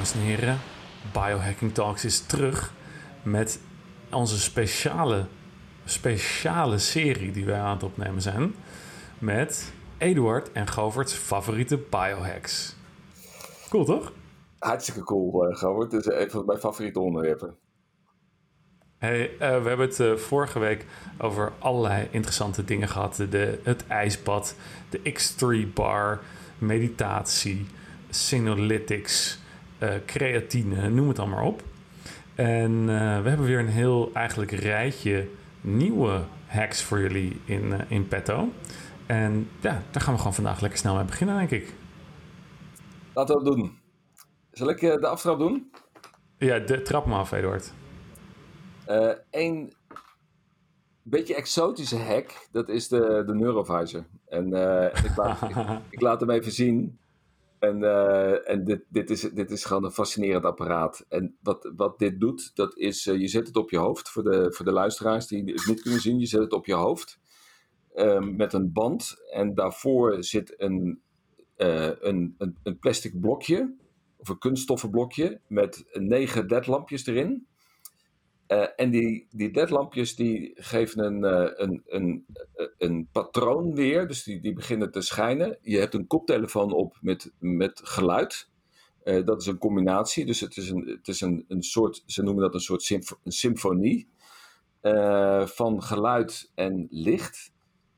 Dames en heren, Biohacking Talks is terug met onze speciale, speciale serie die wij aan het opnemen zijn. Met Eduard en Govert's favoriete biohacks. Cool toch? Hartstikke cool, uh, Govert. Het is een van mijn favoriete onderwerpen. Hey, uh, we hebben het uh, vorige week over allerlei interessante dingen gehad. De, het ijsbad, de X3 bar, meditatie, Senolytics, uh, creatine, noem het allemaal op. En uh, we hebben weer een heel eigenlijk rijtje nieuwe hacks voor jullie in, uh, in petto. En ja, daar gaan we gewoon vandaag lekker snel mee beginnen, denk ik. Laten we het doen. Zal ik de aftrap doen? Ja, de, trap me af, Eduard. Een beetje exotische hack, dat is de, de Neurovisor. En ik laat, ik, ik laat hem even zien. En, uh, en dit, dit, is, dit is gewoon een fascinerend apparaat. En wat, wat dit doet, dat is, uh, je zet het op je hoofd. Voor de, voor de luisteraars die het niet kunnen zien, je zet het op je hoofd. Um, met een band. En daarvoor zit een, een, een, een, plastic blokje. Of een kunststoffen blokje. Met negen ledlampjes erin. En die, die ledlampjes die geven een, een, een, een patroon weer. Dus die, die beginnen te schijnen. Je hebt een koptelefoon op met, met geluid. Uh, dat is een combinatie. Dus het is een, het is een, een soort, ze noemen dat een soort symf symfonie. Van geluid en licht.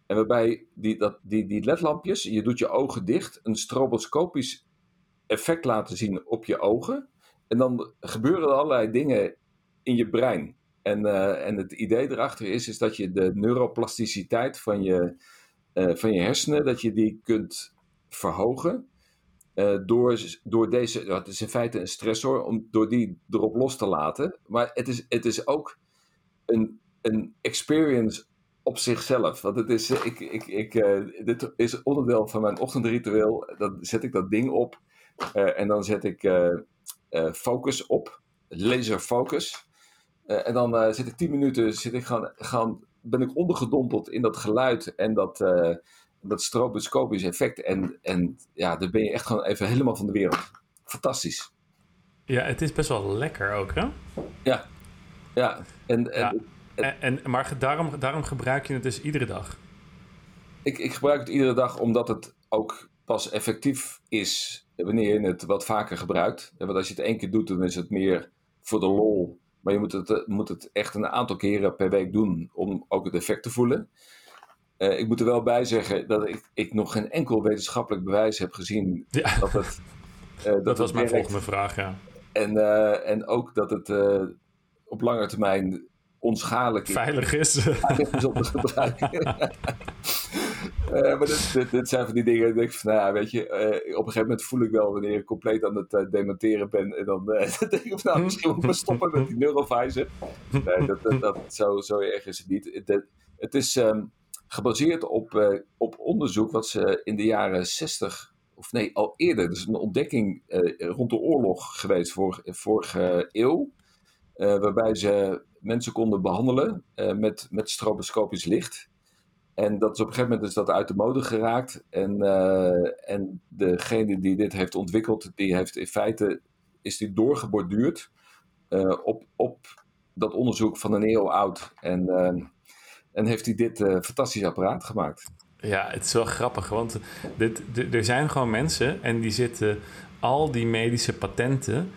En waarbij die, dat, die, die ledlampjes, je doet je ogen dicht, een stroboscopisch effect laten zien op je ogen. En dan gebeuren er allerlei dingen in je brein. En, uh, en het idee erachter is, is dat je de neuroplasticiteit van je, uh, van je hersenen, dat je die kunt verhogen. Uh, door, door deze, het is in feite een stressor, om door die erop los te laten. Maar het is, het is ook een, een experience op zichzelf. Want het is, ik, ik, ik, dit is onderdeel van mijn ochtendritueel. Dan zet ik dat ding op en dan zet ik focus op, laser focus. Uh, en dan uh, zit ik tien minuten, zit ik gaan, gaan, ben ik ondergedompeld in dat geluid en dat, uh, dat stroboscopisch effect. En, en ja, dan ben je echt gewoon even helemaal van de wereld. Fantastisch. Ja, het is best wel lekker ook, hè? Ja, ja. En, ja. En, en, maar daarom, daarom gebruik je het dus iedere dag? Ik, ik gebruik het iedere dag omdat het ook pas effectief is wanneer je het wat vaker gebruikt. Want als je het één keer doet, dan is het meer voor de lol maar je moet het, moet het echt een aantal keren per week doen om ook het effect te voelen. Uh, ik moet er wel bij zeggen dat ik, ik nog geen enkel wetenschappelijk bewijs heb gezien ja. dat het. Uh, dat, dat was mijn volgende vraag, ja. En, uh, en ook dat het op lange termijn onschadelijk is. Veilig is. is om te gebruiken. Uh, maar dit, zijn van die dingen. Ik denk van, nou weet je, uh, op een gegeven moment voel ik wel wanneer ik compleet aan het uh, demonteren ben. En dan, denk ik nou, misschien moet ik stoppen met die neurovisor. Dat, dat, dat, zo, zo erg is het niet. Het, is um, gebaseerd op, op onderzoek wat ze in de jaren 60, of nee, al eerder. Dus een ontdekking rond de oorlog geweest, vor, vorige eeuw. waarbij ze mensen konden behandelen met, met stroboscopisch licht. En dat is op een gegeven moment is dat uit de mode geraakt. En, uh, en degene die dit heeft ontwikkeld, die heeft in feite is die doorgeborduurd uh, op, op dat onderzoek van een eeuw oud. En, uh, en heeft hij dit fantastische apparaat gemaakt. Ja, het is wel grappig, want dit, er zijn gewoon mensen en die zitten al die medische patenten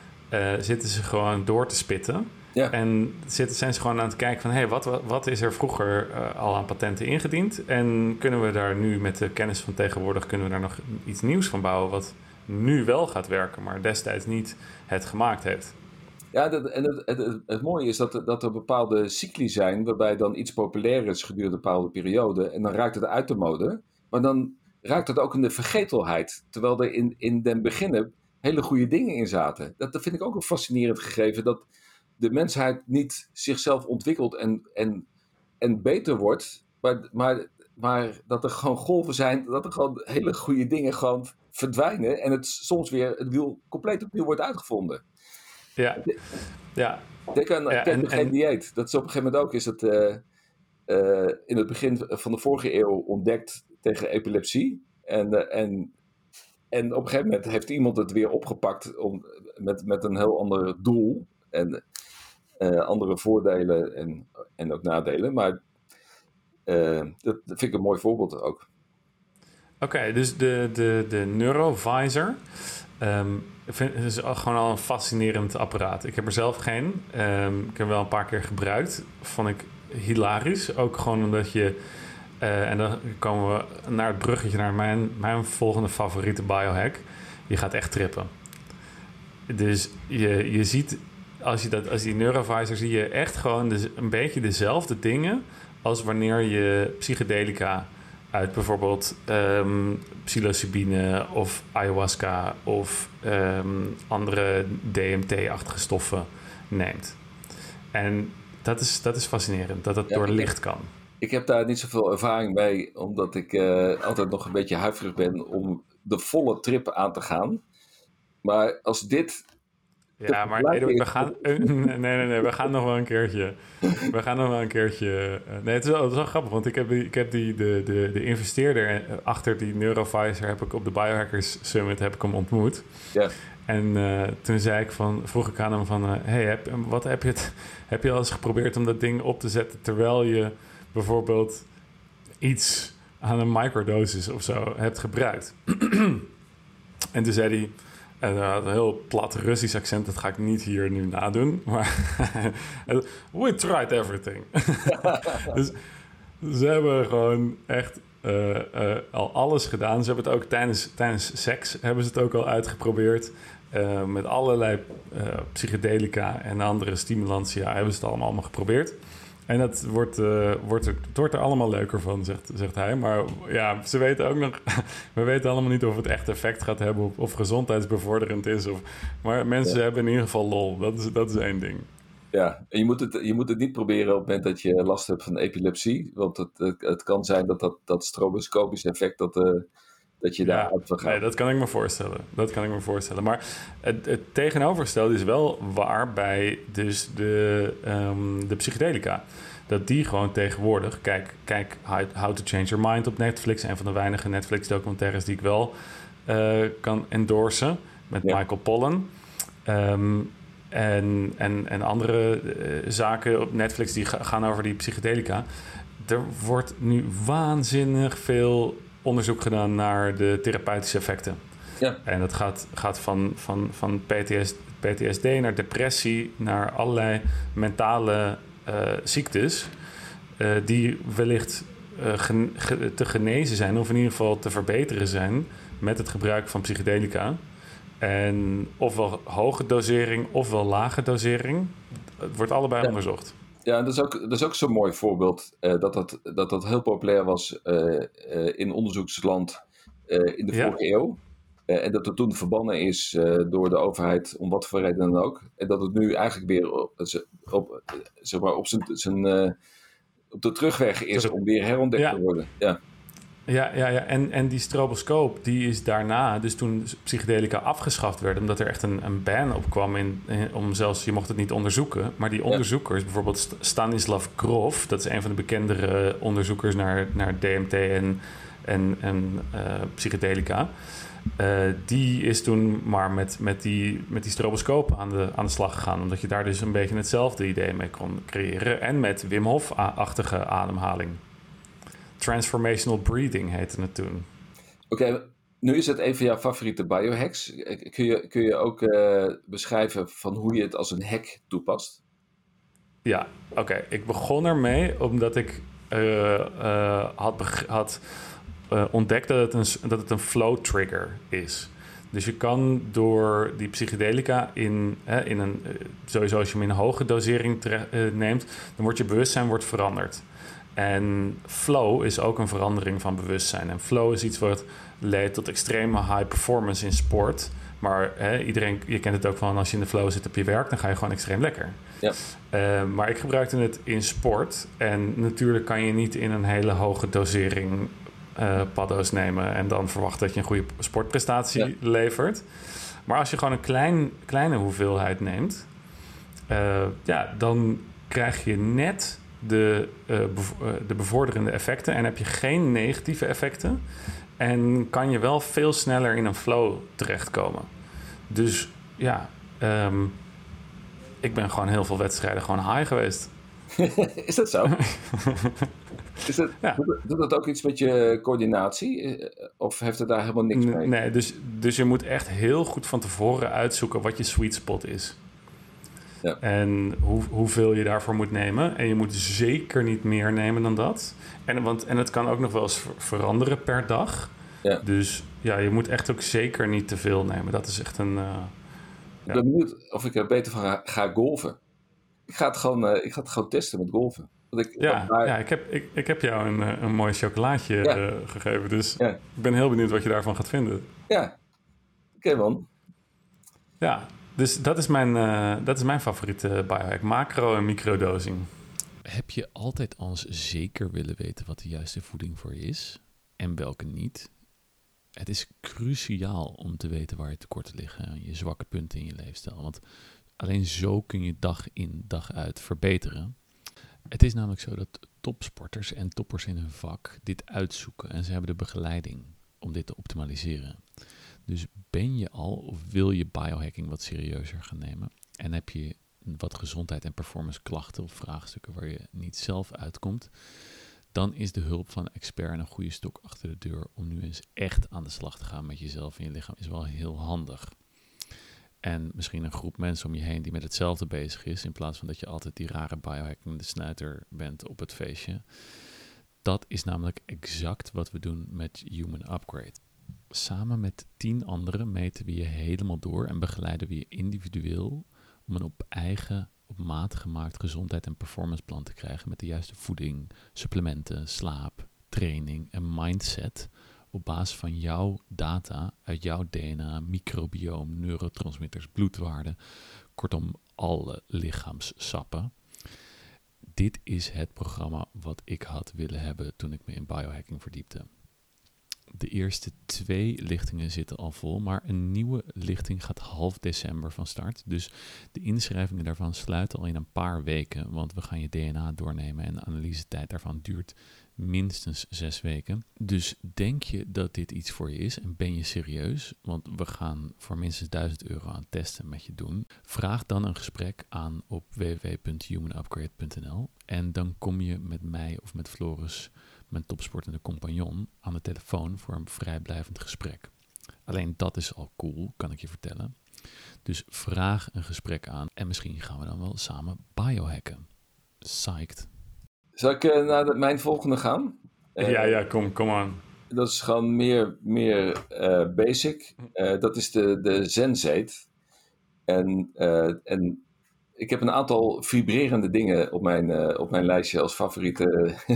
zitten ze gewoon door te spitten. Ja. En zitten, zijn ze gewoon aan het kijken van... hé, hey, wat, wat is er vroeger uh, al aan patenten ingediend? En kunnen we daar nu met de kennis van tegenwoordig... kunnen we daar nog iets nieuws van bouwen... wat nu wel gaat werken, maar destijds niet het gemaakt heeft? Ja, dat, en het, het, het, het, mooie is dat, dat er bepaalde cycli zijn... waarbij dan iets populair is gedurende een bepaalde periode... en dan raakt het uit de mode. Maar dan raakt het ook in de vergetelheid. Terwijl er in, in den beginnen hele goede dingen in zaten. Dat, dat vind ik ook een fascinerend gegeven... dat de mensheid niet zichzelf ontwikkelt en, en, en beter wordt, maar, maar, maar dat er gewoon golven zijn, dat er gewoon hele goede dingen gewoon verdwijnen en het soms weer het wiel compleet opnieuw wordt uitgevonden. Ja, ja. Denk aan ja, en, geen dieet. Dat is op een gegeven moment ook, is het uh, uh, in het begin van de vorige eeuw ontdekt tegen epilepsie. En, uh, en en op een gegeven moment heeft iemand het weer opgepakt om, met, met een heel ander doel. En andere voordelen en, en ook nadelen. Maar dat, dat vind ik een mooi voorbeeld ook. Oké, dus de, de, de Neurovisor. Um, vind, is gewoon al een fascinerend apparaat. Ik heb er zelf geen. Um, ik heb wel een paar keer gebruikt. Vond ik hilarisch. Ook gewoon omdat je... Uh, en dan komen we naar het bruggetje naar mijn, mijn volgende favoriete biohack. Je gaat echt trippen. Dus je, je ziet, als je, dat, als die neurovisor, zie je echt gewoon dus een beetje dezelfde dingen als wanneer je psychedelica uit bijvoorbeeld um, psilocybine of ayahuasca of um, andere DMT-achtige stoffen neemt. En dat is, dat is fascinerend, dat het door licht kan. Ik heb daar niet zoveel ervaring mee, omdat ik uh, altijd nog een beetje huiverig ben om de volle trip aan te gaan. Maar als dit ja, maar we gaan. Nee, nee, nee, we gaan nog wel een keertje. We gaan nog wel een keertje. Eh, nee, het is wel, het is wel grappig, want ik heb, die, ik heb die, de, de, de investeerder eh, achter die Neurovisor heb ik op de Biohackers Summit heb ik hem ontmoet. Ja. En uh, toen zei ik van, vroeg ik aan hem van, uh, hey, heb, wat heb je, het, heb je al eens geprobeerd om dat ding op te zetten terwijl je bijvoorbeeld iets aan een microdosis of zo hebt gebruikt? en toen zei hij, en een heel plat Russisch accent, dat ga ik niet hier nu nadoen. Maar we tried everything. dus ze hebben gewoon echt uh, uh, al alles gedaan. Ze hebben het ook tijdens, tijdens seks hebben ze het ook al uitgeprobeerd. Uh, met allerlei psychedelica en andere stimulantia hebben ze het allemaal, allemaal geprobeerd. En dat wordt, uh, wordt, er, wordt er allemaal leuker van, zegt, zegt hij. Maar ja, ze weten ook nog... we weten allemaal niet of het echt effect gaat hebben... of, of gezondheidsbevorderend is. Of, maar mensen hebben in ieder geval lol. Dat is, dat is één ding. Ja, en je moet, het, je moet het niet proberen op het moment dat je last hebt van epilepsie. Want het, het, kan zijn dat dat, dat stroboscopisch effect... dat, uh, dat je daar uit gaat. Nee, dat kan ik me voorstellen. Dat kan ik me voorstellen. Maar het, het tegenovergestelde is wel waar bij dus de, um, de psychedelica. Dat die gewoon tegenwoordig... Kijk, kijk How to Change Your Mind op Netflix. Een van de weinige Netflix-documentaires die ik wel uh, kan endorsen. Met Michael Pollan. Um, en, en, en andere uh, zaken op Netflix die gaan over die psychedelica. Er wordt nu waanzinnig veel onderzoek gedaan naar de therapeutische effecten. Ja. En dat gaat, gaat van, van, van PTS, PTSD naar depressie, naar allerlei mentale uh, ziektes. Uh, die wellicht uh, gen, ge, te genezen zijn, of in ieder geval te verbeteren zijn met het gebruik van psychedelica. En ofwel hoge dosering ofwel lage dosering. Het wordt allebei ja. onderzocht. Ja, dat is ook, dat is ook zo'n mooi voorbeeld uh, dat, dat, dat dat heel populair was uh, uh, in onderzoeksland in de vorige ja. eeuw. en dat het toen verbannen is door de overheid om wat voor reden dan ook. En dat het nu eigenlijk weer op, op, zeg maar op, zijn, zijn, op de terugweg is om weer herontdekt ja. te worden. Ja. Ja, ja, ja. En, en die stroboscoop, die is daarna, dus toen psychedelica afgeschaft werden, omdat er echt een, een ban op kwam in, om zelfs, je mocht het niet onderzoeken. Maar die onderzoekers, bijvoorbeeld Stanislav Grof, dat is een van de bekendere onderzoekers naar, naar DMT en, en, en uh, psychedelica. Uh, die is toen maar met, met, die, met die stroboscoop aan de, aan de slag gegaan. Omdat je daar dus een beetje hetzelfde idee mee kon creëren. En met Wim Hof-achtige ademhaling. Transformational Breathing heette het toen. Oké, nu is het een van jouw favoriete biohacks. Kun je, kun je ook uh, beschrijven van hoe je het als een hack toepast? Ja, oké. Ik begon ermee omdat ik uh, uh, had, had ontdekt dat het, een, dat het een flow trigger is. Dus je kan door die psychedelica in, in een, sowieso als je hem in een hoge dosering neemt, dan wordt je bewustzijn wordt veranderd. En flow is ook een verandering van bewustzijn. En flow is iets wat leidt tot extreme high performance in sport. Maar hè, iedereen, je kent het ook van als je in de flow zit op je werk, dan ga je gewoon extreem lekker. Ja. Uh, maar ik gebruikte het in sport. En natuurlijk kan je niet in een hele hoge dosering uh, paddo's nemen en dan verwachten dat je een goede sportprestatie ja. levert. Maar als je gewoon een klein, kleine hoeveelheid neemt, uh, ja, dan krijg je net de, uh, bev de bevorderende effecten en heb je geen negatieve effecten. En kan je wel veel sneller in een flow terechtkomen. Dus ja, ehm, ik ben gewoon heel veel wedstrijden gewoon high geweest. is dat zo? is dat, ja. doet, dat ook iets met je coördinatie? Eh, of heeft het daar helemaal niks mee? Nee, dus, dus je moet echt heel goed van tevoren uitzoeken wat je sweet spot is. Ja. En hoe, hoeveel je daarvoor moet nemen. En je moet zeker niet meer nemen dan dat. En, want, en het kan ook nog wel eens veranderen per dag. Ja. Dus ja, je moet echt ook zeker niet te veel nemen. Dat is echt een. Uh, ik ben benieuwd of ik er beter van ga, golven. Ik ga, het gewoon, uh, ik ga het gewoon testen met golven. Want ik, ja, ja ik, heb, ik, ik heb jou een, eh, een mooi chocolaatje gegeven. Dus ik ben heel benieuwd wat je daarvan gaat vinden. Ja, oké man. Ja, dus dat is mijn, uh, dat is mijn favoriete biohack. Macro- en microdosing. Heb je altijd als zeker willen weten wat de juiste voeding voor je is? En welke niet? Het is cruciaal om te weten waar je tekorten liggen. Je zwakke punten in je leefstijl. Want alleen zo kun je dag in dag uit verbeteren. Het is namelijk zo dat topsporters en toppers in hun vak dit uitzoeken. En ze hebben de begeleiding om dit te optimaliseren. Dus ben je al of wil je biohacking wat serieuzer gaan nemen? En heb je wat gezondheid en performance klachten of vraagstukken waar je niet zelf uitkomt? Dan is de hulp van een expert een goede stok achter de deur om nu eens echt aan de slag te gaan met jezelf en je lichaam is wel heel handig. En misschien een groep mensen om je heen die met hetzelfde bezig is, in plaats van dat je altijd die rare biohacking de snuiter bent op het feestje. Dat is namelijk exact wat we doen met Human Upgrade. Samen met tien anderen meten we je helemaal door en begeleiden we je individueel om een op eigen, op maat gemaakt gezondheid- en performanceplan te krijgen met de juiste voeding, supplementen, slaap, training en mindset op basis van jouw data uit jouw DNA, microbioom, neurotransmitters, bloedwaarden, kortom alle lichaamssappen. Dit is het programma wat ik had willen hebben toen ik me in biohacking verdiepte. De eerste twee lichtingen zitten al vol, maar een nieuwe lichting gaat half december van start. Dus de inschrijvingen daarvan sluiten al in een paar weken, want we gaan je DNA doornemen en de analysetijd daarvan duurt minstens zes weken. Dus denk je dat dit iets voor je is en ben je serieus? Want we gaan voor minstens 1000 euro aan testen met je doen. Vraag dan een gesprek aan op www.humanupgrade.nl en dan kom je met mij of met Floris mijn topsportende compagnon aan de telefoon voor een vrijblijvend gesprek. Alleen dat is al cool, kan ik je vertellen. Dus vraag een gesprek aan en misschien gaan we dan wel samen biohacken. Psyched. Zal ik uh, naar mijn volgende gaan? Uh, ja, ja, kom, kom aan. Dat is gewoon meer, meer uh, basic. dat is de, de Zenzeet. En, en ik heb een aantal vibrerende dingen op mijn, uh, op mijn lijstje als favoriete.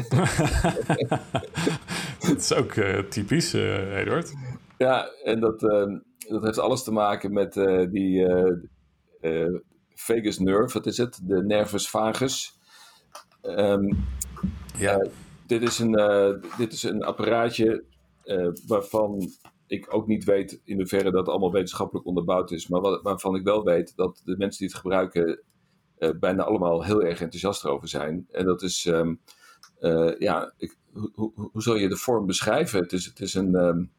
dat is ook uh, typisch, uh, Eduard. Ja, en dat, ehm, dat heeft alles te maken met die vagus nerve, wat is het? De nervus vagus. Um, ja. dit, is een, dit is een apparaatje waarvan ik ook niet weet in hoeverre dat allemaal wetenschappelijk onderbouwd is, maar waarvan ik wel weet dat de mensen die het gebruiken bijna allemaal heel erg enthousiast over zijn. En dat is, um, uh, ja, ik, hoe, hoe zal je de vorm beschrijven? Het is, het is een. Um,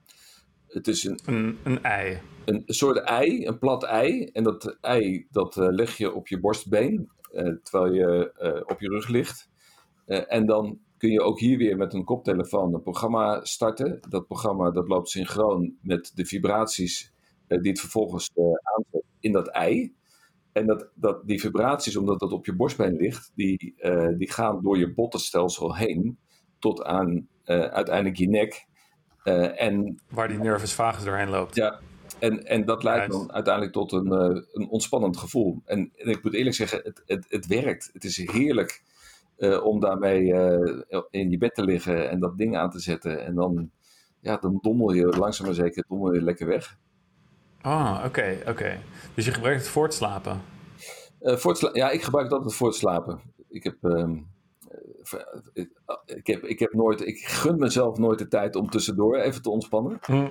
het is een, een, een, ei. Een soort ei, een plat ei. En dat ei dat uh, leg je op je borstbeen, terwijl je op je rug ligt. en dan kun je ook hier weer met een koptelefoon een programma starten. Dat programma dat loopt synchroon met de vibraties die het vervolgens aanzet in dat ei. En dat, dat, die vibraties, omdat dat op je borstbeen ligt, die, uh, die gaan door je bottenstelsel heen tot aan uh, uiteindelijk je nek. Uh, en, Waar die nervus vagus doorheen loopt. Ja, en, en dat leidt dan uiteindelijk tot een, een ontspannend gevoel. En, en, ik moet eerlijk zeggen, het, het, het werkt. Het is heerlijk om daarmee in je bed te liggen en dat ding aan te zetten. En dan, ja, dan dommel je langzaam maar zeker dommel je lekker weg. Ah, oké, oké. Dus je gebruikt het voor het slapen? Uh, voor het ja, ik gebruik het altijd voor het slapen. Ik heb, uh, ik, heb, ik heb nooit, ik gun mezelf nooit de tijd om tussendoor even te ontspannen. Hm.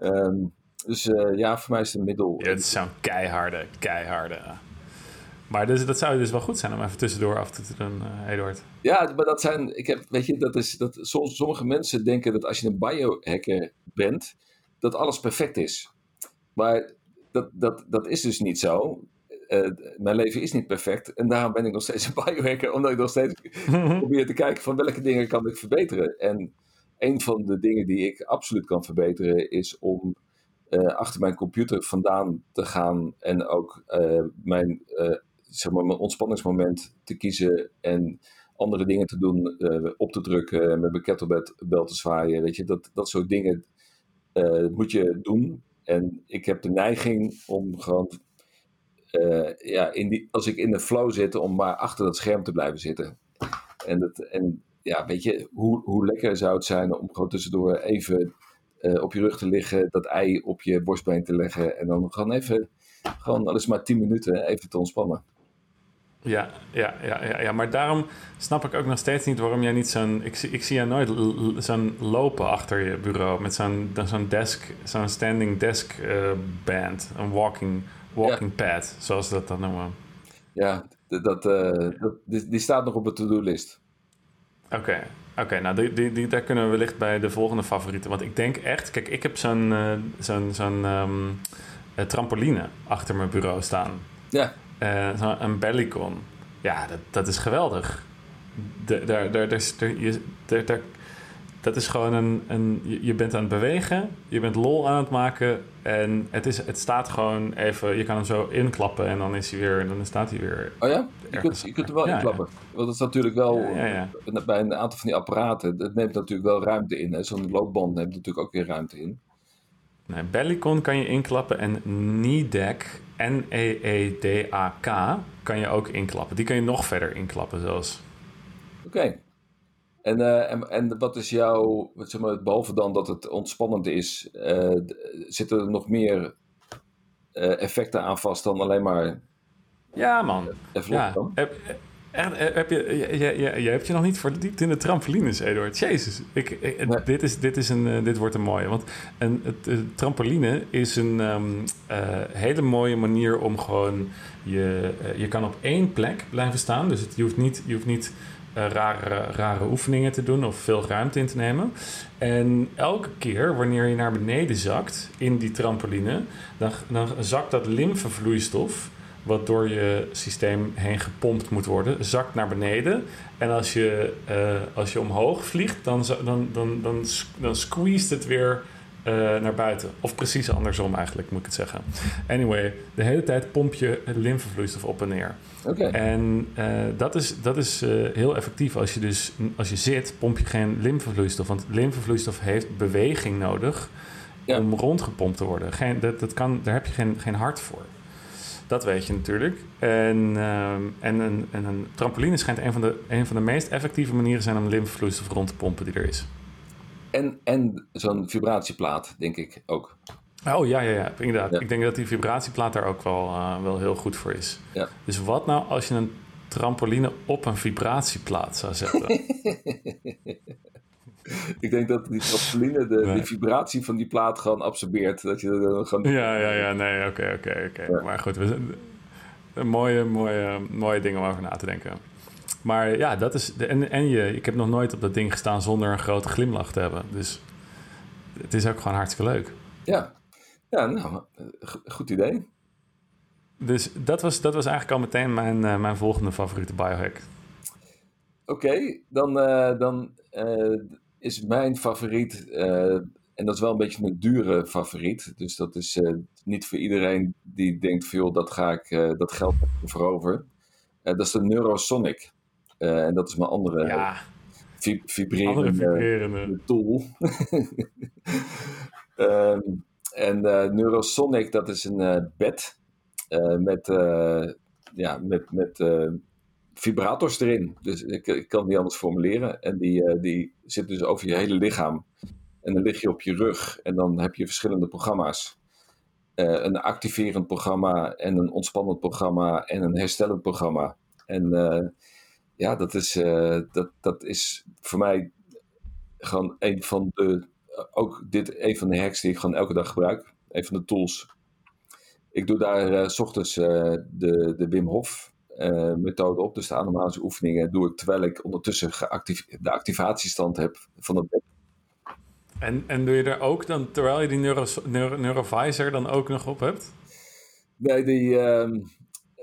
Um, dus uh, ja, voor mij is het een middel. Ja, het is zo'n keiharde, keiharde. Maar dus, dat zou dus wel goed zijn om even tussendoor af te doen, uh, Eduard. Ja, maar dat zijn, ik heb, weet je, dat is, dat, soms, sommige mensen denken dat als je een biohacker bent, dat alles perfect is. Maar dat, dat, dat is dus niet zo. Uh, mijn leven is niet perfect en daarom ben ik nog steeds een biohacker, omdat ik nog steeds probeer te kijken van welke dingen kan ik verbeteren. En een van de dingen die ik absoluut kan verbeteren is om uh, achter mijn computer vandaan te gaan en ook uh, mijn, zeg maar mijn ontspanningsmoment te kiezen en andere dingen te doen, op te drukken, met mijn kettlebell te zwaaien. Weet je, dat, dat soort dingen moet je doen. En ik heb de neiging om gewoon, ja, in die, als ik in de flow zit, om maar achter dat scherm te blijven zitten. En, dat, en ja, weet je, hoe, hoe lekker zou het zijn om gewoon tussendoor even uh, op je rug te liggen, dat ei op je borstbeen te leggen en dan gewoon even, gewoon alles maar 10 minuten even te ontspannen. Ja, ja, ja, ja, ja, maar daarom snap ik ook nog steeds niet waarom jij niet zo'n. Ik, ik zie jou nooit zo'n lopen achter je bureau met zo'n zo'n desk, zo'n standing desk uh, band, een walking, walking ja. pad, zoals ze dat dan noemen. Ja, dat, uh, dat, die, die staat nog op de to-do-list. Oké, Oké, nou die, die, die, daar kunnen we wellicht bij de volgende favorieten. Want ik denk echt, kijk, ik heb zo'n uh, zo'n zo'n um, trampoline achter mijn bureau staan. Ja. Uh, zo een bellycon. Ja, dat, dat is geweldig. Daar, daar, daar, daar, daar, dat is gewoon een, een. Je bent aan het bewegen, je bent lol aan het maken. En het, is, het staat gewoon even. Je kan hem zo inklappen en dan is hij weer. Dan staat hij weer. Oh ja? Je kunt, je kunt er wel inklappen. Want dat is natuurlijk wel. Ja, bij een aantal van die apparaten. Het neemt natuurlijk wel ruimte in. Zo'n loopband neemt natuurlijk ook weer ruimte in. Nee, Bellycon kan je inklappen en NEDAC, N-E-E-D-A-K, kan je ook inklappen. Die kan je nog verder inklappen zelfs. Oké. En, uh, en, en wat is jouw, zeg maar, behalve dan dat het ontspannend is, uh, zitten er nog meer uh, effecten aan vast dan alleen maar. Ja, man. Ja. Heb, heb je, je, je, je hebt je nog niet verdiept in de trampolines, Eduard. Jezus, ik, ik nee. dit, is, dit, is een, dit wordt een mooie. Want een, het, trampoline is een um, hele mooie manier om gewoon... Je, je kan op één plek blijven staan. Dus het, je hoeft niet... Je hoeft niet uh, rare, rare oefeningen te doen of veel ruimte in te nemen. En elke keer wanneer je naar beneden zakt in die trampoline, dan, dan zakt dat lymfevloeistof, wat door je systeem heen gepompt moet worden, zakt naar beneden. En als je, uh, als je omhoog vliegt, dan, dan, dan, dan, dan, squeezed het weer uh, naar buiten. Of precies andersom eigenlijk, moet ik het zeggen. Anyway, de hele tijd pomp je het lymfevloeistof op en neer. Okay. En uh, dat is, dat is uh, heel effectief. Als je dus als je zit, pomp je geen lymfevloeistof. Want lymfevloeistof heeft beweging nodig ja. om rondgepompt te worden. Geen, dat, dat kan, daar heb je geen, geen hart voor. Dat weet je natuurlijk. En, uh, en, een, en een trampoline schijnt een van, de, een van de meest effectieve manieren zijn om lymfevloeistof rond te pompen die er is. En, en zo'n vibratieplaat, denk ik ook. Oh ja, ja, ja inderdaad. Ja. Ik denk dat die vibratieplaat daar ook wel, uh, wel heel goed voor is. Ja. Dus wat nou als je een trampoline op een vibratieplaat zou zetten? ik denk dat die trampoline de, nee. de, vibratie van die plaat gewoon absorbeert. Dat je dan gewoon... Ja, ja, ja, nee, oké, oké, oké. Maar goed, we zijn, een mooie, mooie, mooie ding om over na te denken. Maar ja, dat is. De, en, en je, ik heb nog nooit op dat ding gestaan zonder een grote glimlach te hebben. Dus het is ook gewoon hartstikke leuk. Ja, ja nou, goed idee. Dus dat was, dat was eigenlijk al meteen mijn, uh, mijn volgende favoriete biohack. Oké, okay, dan, uh, dan uh, is mijn favoriet, en dat is wel een beetje een dure favoriet. Dus dat is niet voor iedereen die denkt: veel dat ga ik dat geld voorover. dat is de Neurosonic. Uh, en dat is mijn andere ja. vib vibrerende, vibrerende, tool. um, en uh, Neurosonic, dat is een uh, bed met, ja, met, met vibrators erin. Dus ik, ik kan die anders formuleren. En die, die zit dus over je hele lichaam. En dan lig je op je rug en dan heb je verschillende programma's. een activerend programma en een ontspannend programma en een herstellend programma. En ja, dat is, dat, dat is voor mij gewoon een van de, ook dit een van de hacks die ik gewoon elke dag gebruik. Een van de tools. Ik doe daar s ochtends de, de Wim Hof uh, methode op. Dus de ademhalingsoefeningen oefeningen doe ik terwijl ik ondertussen de activatiestand heb van het bed. En, en doe je er ook dan, terwijl je die neuro, neuro, Neurovisor dan ook nog op hebt? Nee, die, uh,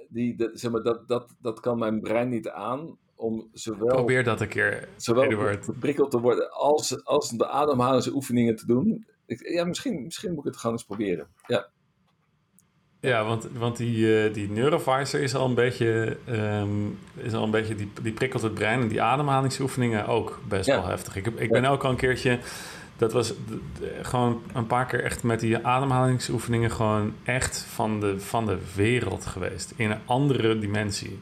die, dat, zeg maar, dat, dat, dat kan mijn brein niet aan. Om zowel, Probeer dat een keer, zowel prikkeld te worden als, als de ademhalingsoefeningen te doen. Ik, ja, misschien, misschien moet ik het gewoon eens proberen. Ja. Ja, want, want die, uh, die neurovisor is al een beetje, um, is al een beetje die, die prikkelt het brein en die ademhalingsoefeningen ook best wel heftig. Ik, ik ben ook al een keertje, dat was gewoon een paar keer echt met die ademhalingsoefeningen gewoon echt van de, van de wereld geweest. In een andere dimensie.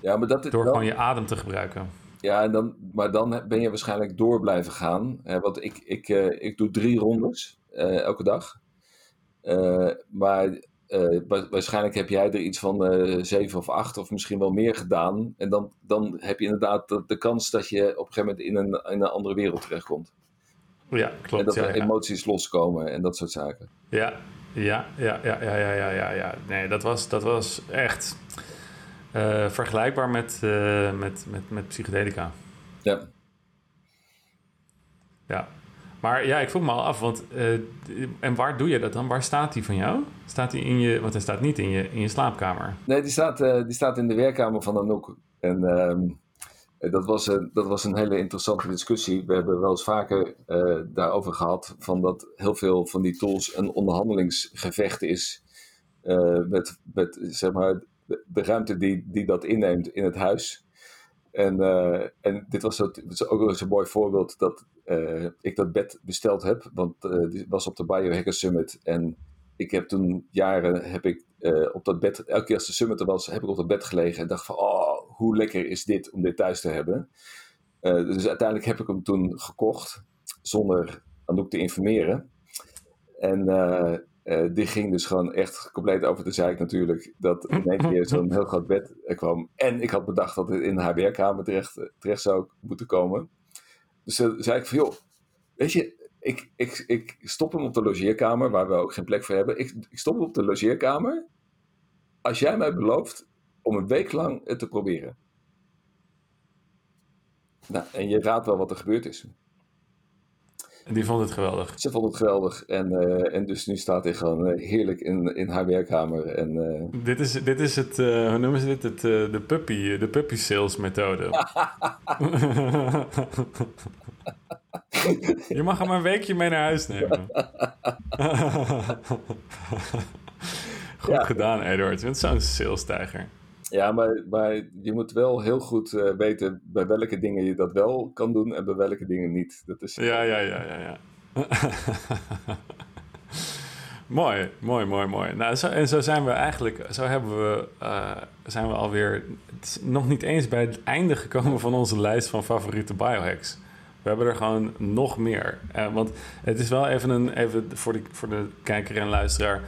Ja, maar dat is Door gewoon je adem te gebruiken. Ja, en dan, maar dan ben je waarschijnlijk door blijven gaan. Hè, want ik, ik, uh, ik doe drie rondes uh, elke dag. Maar uh, waarschijnlijk heb jij er iets van uh, zeven of acht of misschien wel meer gedaan. En dan, dan heb je inderdaad de, de, kans dat je op een gegeven moment in een, in een andere wereld terechtkomt. Ja, klopt. En dat ja, er emoties loskomen en dat soort zaken. Ja, ja, ja, ja, ja, ja, ja, ja. ja. Nee, dat was, dat was echt uh, vergelijkbaar met, met, met, met psychedelica. Ja. Ja, maar ja, ik vroeg me al af, want uh, en waar doe je dat dan? Waar staat die van jou? Staat die in je, want hij staat niet in je, in je slaapkamer. Nee, die staat, uh, die staat in de werkkamer van Anouk. En uh, dat, was, een, dat was een hele interessante discussie. We hebben wel eens vaker daarover gehad, van dat heel veel van die tools een onderhandelingsgevecht is met, met zeg maar, de, ruimte die, die dat inneemt in het huis. En, en dit was, ook eens een mooi voorbeeld dat uh, ik dat bed besteld heb. Want uh, dit was op de Biohacker Summit. En ik heb toen jaren heb ik, op dat bed, elke keer als de summit er was, heb ik op dat bed gelegen en dacht van, oh, hoe lekker is dit om dit thuis te hebben. dus uiteindelijk heb ik hem toen gekocht, zonder Anouk te informeren. En uh, die ging dus gewoon echt compleet over de zeik natuurlijk. Dat in één keer zo'n heel groot bed kwam. En ik had bedacht dat het in haar werkkamer terecht, terecht zou moeten komen. Dus zei ik van, joh, weet je, ik, ik, ik stop hem op de logeerkamer, waar we ook geen plek voor hebben. Ik, ik stop hem op de logeerkamer. Als jij mij belooft om een week lang het te proberen. Nou, en je raadt wel wat er gebeurd is. Die vond het geweldig. Ze vond het geweldig. En, uh, en dus nu staat hij gewoon uh, heerlijk in, in haar werkkamer. En, uh... dit, is, dit is het, hoe noemen ze dit? Het, de, puppy, de puppy sales methode. Je mag hem een weekje mee naar huis nemen. Goed ja. gedaan, Edward. Je bent zo'n salestijger. Ja, maar, maar je moet wel heel goed uh, weten bij welke dingen je dat wel kan doen en bij welke dingen niet. Dat is... Ja, ja, ja, ja, ja. mooi, mooi, mooi, mooi. Nou, zo, en zo zijn we eigenlijk, zo hebben we, uh, zijn we alweer nog niet eens bij het einde gekomen van onze lijst van favoriete biohacks. We hebben er gewoon nog meer. Uh, want het is wel even een, even voor de, voor de kijker en luisteraar.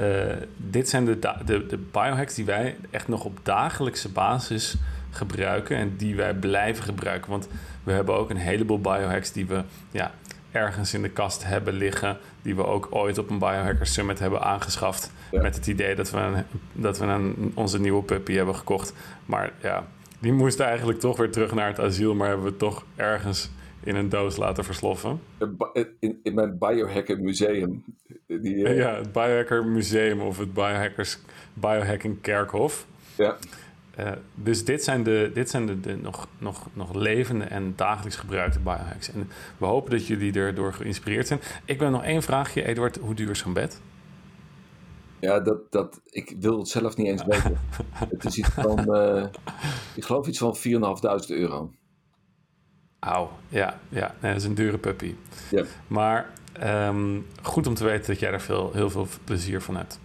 Uh, dit zijn de, de, de biohacks die wij echt nog op dagelijkse basis gebruiken en die wij blijven gebruiken. Want we hebben ook een heleboel biohacks die we ja, ergens in de kast hebben liggen, die we ook ooit op een Biohacker Summit hebben aangeschaft. Met het idee dat we, een, dat we een, onze nieuwe puppy hebben gekocht. Maar ja, die moest eigenlijk toch weer terug naar het asiel, maar hebben we toch ergens in een doos laten versloffen. In, in mijn Biohacker Museum. Die, uh... Ja, het Biohacker Museum of het Biohackers, Biohacking Kerkhof. Ja. Uh, dus dit zijn, de, dit zijn de, de, nog, nog, nog levende en dagelijks gebruikte biohacks. En we hopen dat jullie erdoor geïnspireerd zijn. Ik ben nog één vraagje, Eduard. Hoe duur is zo'n bed? Ja, dat, dat, ik wil het zelf niet eens weten. het is iets van, uh, ik geloof iets van 4.500 euro. Auw, ja, ja. Nee, dat is een dure puppy. Ja. Maar um, goed om te weten dat jij er veel, heel veel plezier van hebt.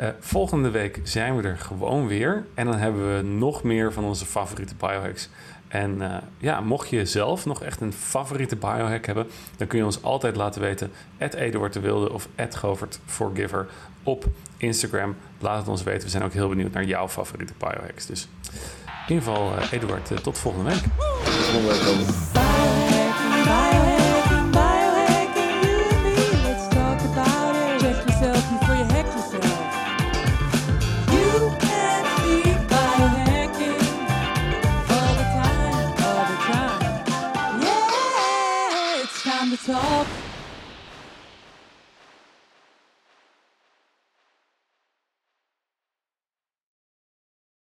Uh, volgende week zijn we er gewoon weer. En dan hebben we nog meer van onze favoriete biohacks. En uh, ja, mocht je zelf nog echt een favoriete biohack hebben, dan kun je ons altijd laten weten. Eduard de Wilde of Govert Forgiver op Instagram. Laat het ons weten. We zijn ook heel benieuwd naar jouw favoriete biohacks. Dus ieder geval, uh, Eduard, uh, tot volgende week. Volgende week